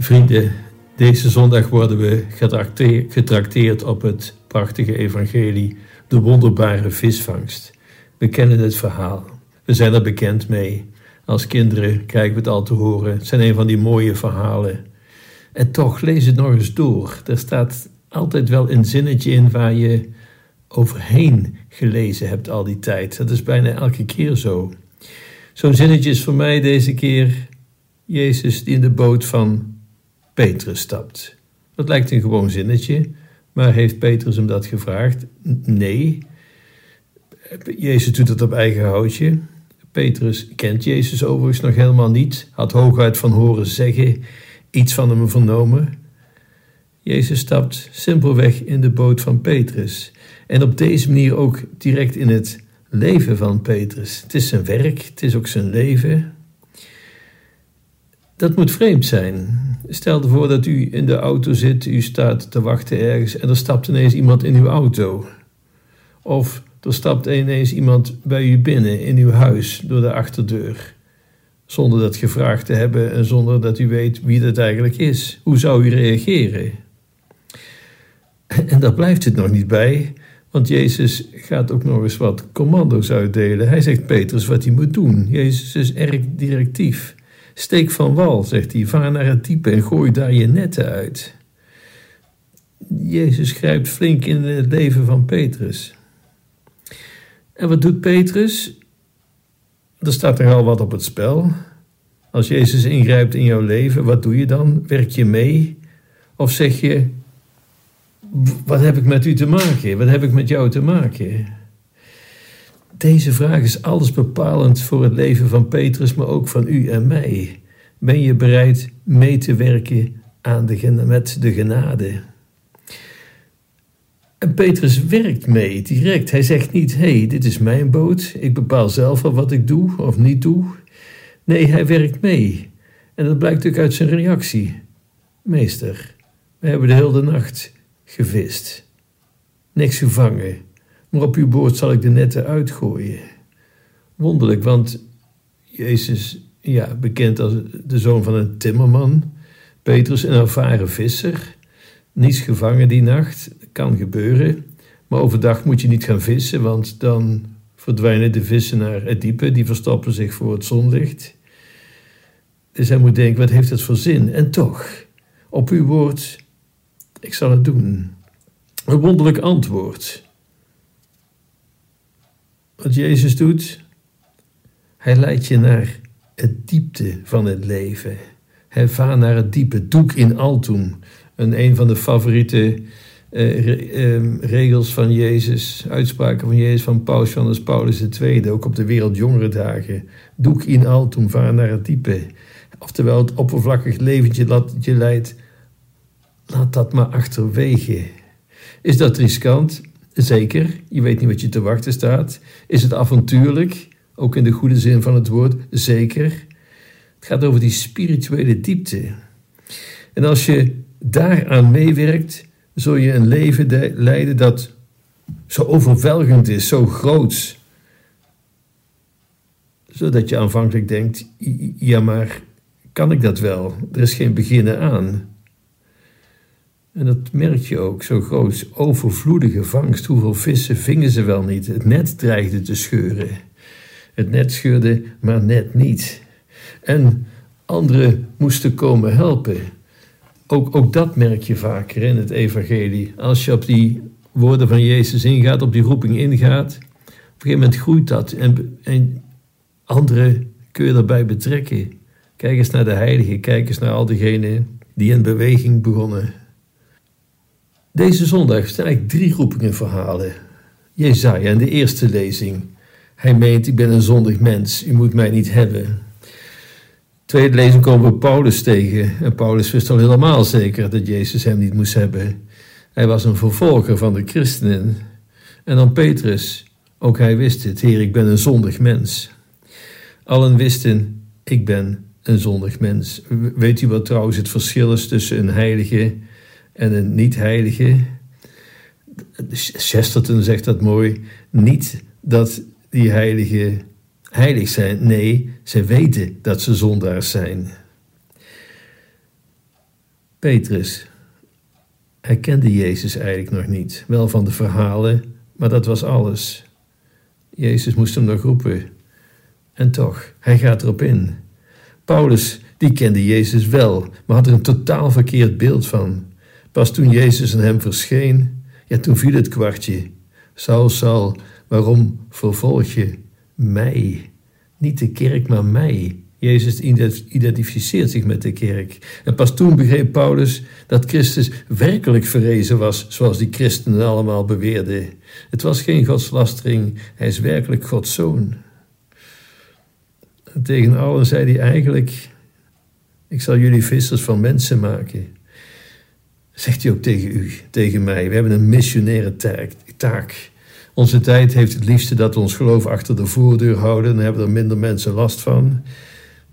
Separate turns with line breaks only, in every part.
Vrienden, deze zondag worden we getrakteerd op het prachtige evangelie, de wonderbare visvangst. We kennen het verhaal. We zijn er bekend mee. Als kinderen krijgen we het al te horen. Het zijn een van die mooie verhalen. En toch, lees het nog eens door. Er staat altijd wel een zinnetje in waar je overheen gelezen hebt al die tijd. Dat is bijna elke keer zo. Zo'n zinnetje is voor mij deze keer Jezus die in de boot van Petrus stapt. Dat lijkt een gewoon zinnetje, maar heeft Petrus hem dat gevraagd? Nee. Jezus doet het op eigen houtje. Petrus kent Jezus overigens nog helemaal niet, had hooguit van horen zeggen, iets van hem vernomen. Jezus stapt simpelweg in de boot van Petrus. En op deze manier ook direct in het leven van Petrus. Het is zijn werk, het is ook zijn leven. Dat moet vreemd zijn. Stel ervoor dat u in de auto zit, u staat te wachten ergens en er stapt ineens iemand in uw auto. Of er stapt ineens iemand bij u binnen in uw huis door de achterdeur. Zonder dat gevraagd te hebben en zonder dat u weet wie dat eigenlijk is. Hoe zou u reageren? En daar blijft het nog niet bij, want Jezus gaat ook nog eens wat commando's uitdelen. Hij zegt Petrus wat hij moet doen. Jezus is erg directief. Steek van wal, zegt hij, vaar naar het diepe en gooi daar je netten uit. Jezus grijpt flink in het leven van Petrus. En wat doet Petrus? Er staat er al wat op het spel. Als Jezus ingrijpt in jouw leven, wat doe je dan? Werk je mee? Of zeg je: Wat heb ik met u te maken? Wat heb ik met jou te maken? Deze vraag is alles bepalend voor het leven van Petrus, maar ook van u en mij. Ben je bereid mee te werken aan de, met de genade? En Petrus werkt mee direct. Hij zegt niet: hey, dit is mijn boot, ik bepaal zelf wel wat ik doe of niet doe. Nee, hij werkt mee. En dat blijkt ook uit zijn reactie. Meester, we hebben de hele nacht gevist. Niks gevangen maar op uw boord zal ik de netten uitgooien. Wonderlijk, want Jezus, ja, bekend als de zoon van een timmerman, Petrus een ervaren visser, niets gevangen die nacht, kan gebeuren, maar overdag moet je niet gaan vissen, want dan verdwijnen de vissen naar het diepe, die verstoppen zich voor het zonlicht. Dus hij moet denken, wat heeft het voor zin? En toch, op uw woord, ik zal het doen. Een wonderlijk antwoord. Wat Jezus doet, hij leidt je naar het diepte van het leven. Hij vaart naar het diepe. Doek in altum. En een van de favoriete uh, regels van Jezus, uitspraken van Jezus van Paus Johannes Paulus II, ook op de Wereldjongerendagen. Doek in altum, vaar naar het diepe. Oftewel, het oppervlakkig leventje dat je leidt, laat dat maar achterwege. Is dat riskant? Zeker, je weet niet wat je te wachten staat. Is het avontuurlijk? Ook in de goede zin van het woord, zeker. Het gaat over die spirituele diepte. En als je daaraan meewerkt, zul je een leven leiden dat zo overweldigend is, zo groot. Zodat je aanvankelijk denkt: ja, maar kan ik dat wel? Er is geen beginnen aan. En dat merk je ook, zo groot, overvloedige vangst. Hoeveel vissen vingen ze wel niet? Het net dreigde te scheuren. Het net scheurde, maar net niet. En anderen moesten komen helpen. Ook, ook dat merk je vaker in het evangelie. Als je op die woorden van Jezus ingaat, op die roeping ingaat, op een gegeven moment groeit dat. En, en anderen kun je daarbij betrekken. Kijk eens naar de heiligen, kijk eens naar al diegenen die in beweging begonnen. Deze zondag zijn eigenlijk drie roepingen verhalen. Jezaja in de eerste lezing. Hij meent, ik ben een zondig mens, u moet mij niet hebben. Tweede lezing komen we Paulus tegen. En Paulus wist al helemaal zeker dat Jezus hem niet moest hebben. Hij was een vervolger van de christenen. En dan Petrus, ook hij wist het. Heer, ik ben een zondig mens. Allen wisten, ik ben een zondig mens. Weet u wat trouwens het verschil is tussen een heilige en een niet-heilige. Chesterton zegt dat mooi. Niet dat die heiligen heilig zijn. Nee, ze weten dat ze zondaars zijn. Petrus. Hij kende Jezus eigenlijk nog niet. Wel van de verhalen, maar dat was alles. Jezus moest hem nog roepen. En toch, hij gaat erop in. Paulus, die kende Jezus wel, maar had er een totaal verkeerd beeld van. Pas toen Jezus aan hem verscheen, ja, toen viel het kwartje. Saul, Saul, waarom vervolg je mij? Niet de kerk, maar mij. Jezus identificeert zich met de kerk. En pas toen begreep Paulus dat Christus werkelijk verrezen was, zoals die christenen allemaal beweerden. Het was geen godslastering, hij is werkelijk Gods zoon. En tegen allen zei hij eigenlijk: Ik zal jullie vissers van mensen maken. Zegt hij ook tegen u, tegen mij. We hebben een missionaire taak. Onze tijd heeft het liefste dat we ons geloof achter de voordeur houden. Dan hebben er minder mensen last van.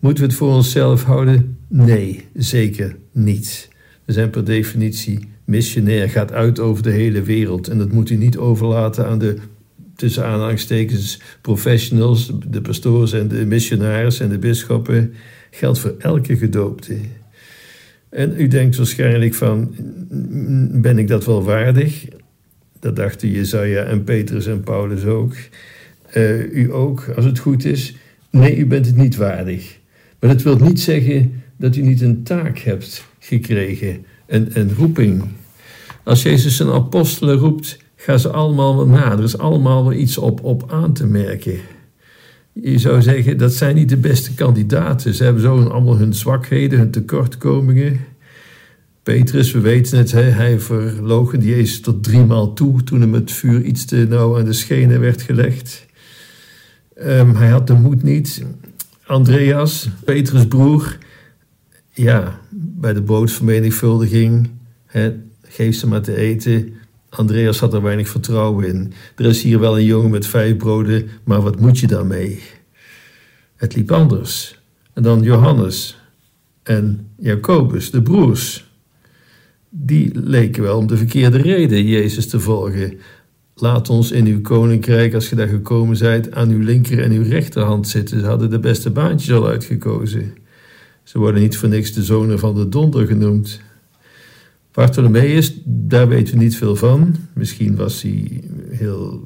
Moeten we het voor onszelf houden? Nee, zeker niet. We zijn per definitie missionair, gaat uit over de hele wereld. En dat moet u niet overlaten aan de, tussen professionals, de pastoors en de missionaris en de bisschoppen. Geldt voor elke gedoopte. En u denkt waarschijnlijk van, ben ik dat wel waardig? Dat dachten Jezaja en Petrus en Paulus ook. Uh, u ook, als het goed is. Nee, u bent het niet waardig. Maar dat wil niet zeggen dat u niet een taak hebt gekregen, een, een roeping. Als Jezus zijn apostelen roept, gaan ze allemaal na. Er is allemaal wel iets op, op aan te merken. Je zou zeggen, dat zijn niet de beste kandidaten. Ze hebben zo allemaal hun zwakheden, hun tekortkomingen. Petrus, we weten het, hij verloochende Jezus tot driemaal toe toen hem het vuur iets te nauw aan de schenen werd gelegd. Um, hij had de moed niet. Andreas, Petrus' broer, ja, bij de bootvermenigvuldiging, hè, geef ze maar te eten. Andreas had er weinig vertrouwen in. Er is hier wel een jongen met vijf broden, maar wat moet je daarmee? Het liep anders. En dan Johannes en Jacobus, de broers. Die leken wel om de verkeerde reden Jezus te volgen. Laat ons in uw koninkrijk, als je daar gekomen zijt, aan uw linker en uw rechterhand zitten. Ze hadden de beste baantjes al uitgekozen. Ze worden niet voor niks de zonen van de donder genoemd. Bartholomeus, daar weten we niet veel van. Misschien was hij heel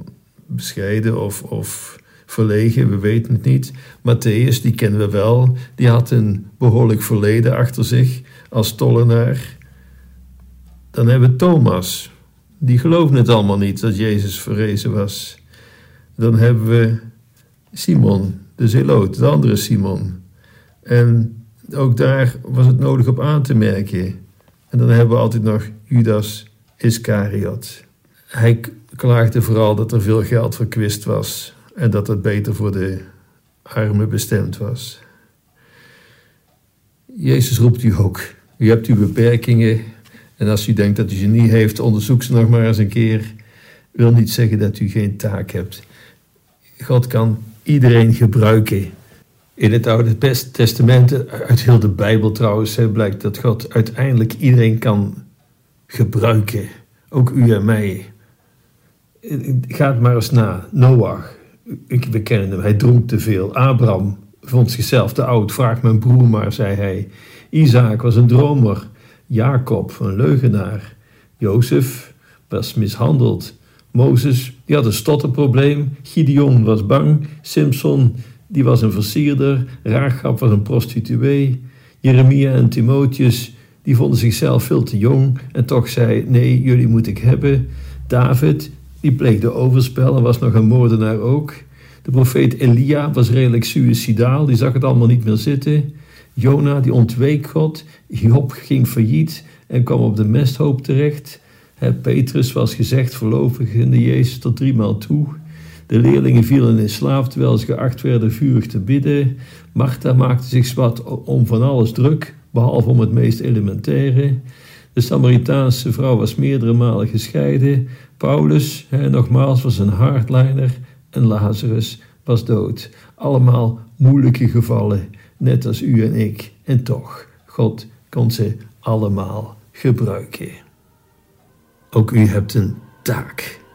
bescheiden of, of verlegen, we weten het niet. Matthäus, die kennen we wel, die had een behoorlijk verleden achter zich als tollenaar. Dan hebben we Thomas, die geloofden het allemaal niet dat Jezus verrezen was. Dan hebben we Simon, de Zeloot, de andere Simon. En ook daar was het nodig op aan te merken. En dan hebben we altijd nog Judas Iscariot. Hij klaagde vooral dat er veel geld verkwist was en dat het beter voor de armen bestemd was. Jezus roept u ook. U hebt uw beperkingen, en als u denkt dat u ze niet heeft, onderzoek ze nog maar eens een keer. Wil niet zeggen dat u geen taak hebt. God kan iedereen gebruiken. In het Oude Testament, uit heel de Bijbel trouwens, blijkt dat God uiteindelijk iedereen kan gebruiken. Ook u en mij. Ga maar eens na. Noach, we kennen hem, hij dronk te veel. Abraham vond zichzelf te oud. Vraag mijn broer maar, zei hij. Isaac was een dromer. Jacob, een leugenaar. Jozef was mishandeld. Mozes, die had een stotterprobleem. Gideon was bang. Simpson, die was een versierder. Raagap was een prostituee. Jeremia en Timotheus, die vonden zichzelf veel te jong en toch zei: Nee, jullie moet ik hebben. David, die pleegde overspel en was nog een moordenaar ook. De profeet Elia was redelijk suicidaal, die zag het allemaal niet meer zitten. Jona die ontweek God, Job ging failliet en kwam op de mesthoop terecht. Petrus was gezegd verlovigende Jezus tot driemaal toe. De leerlingen vielen in slaap terwijl ze geacht werden vurig te bidden. Martha maakte zich zwart om van alles druk, behalve om het meest elementaire. De Samaritaanse vrouw was meerdere malen gescheiden. Paulus, hè, nogmaals, was een hardliner. En Lazarus was dood. Allemaal moeilijke gevallen net als u en ik. En toch, God kon ze allemaal gebruiken. Ook u hebt een taak.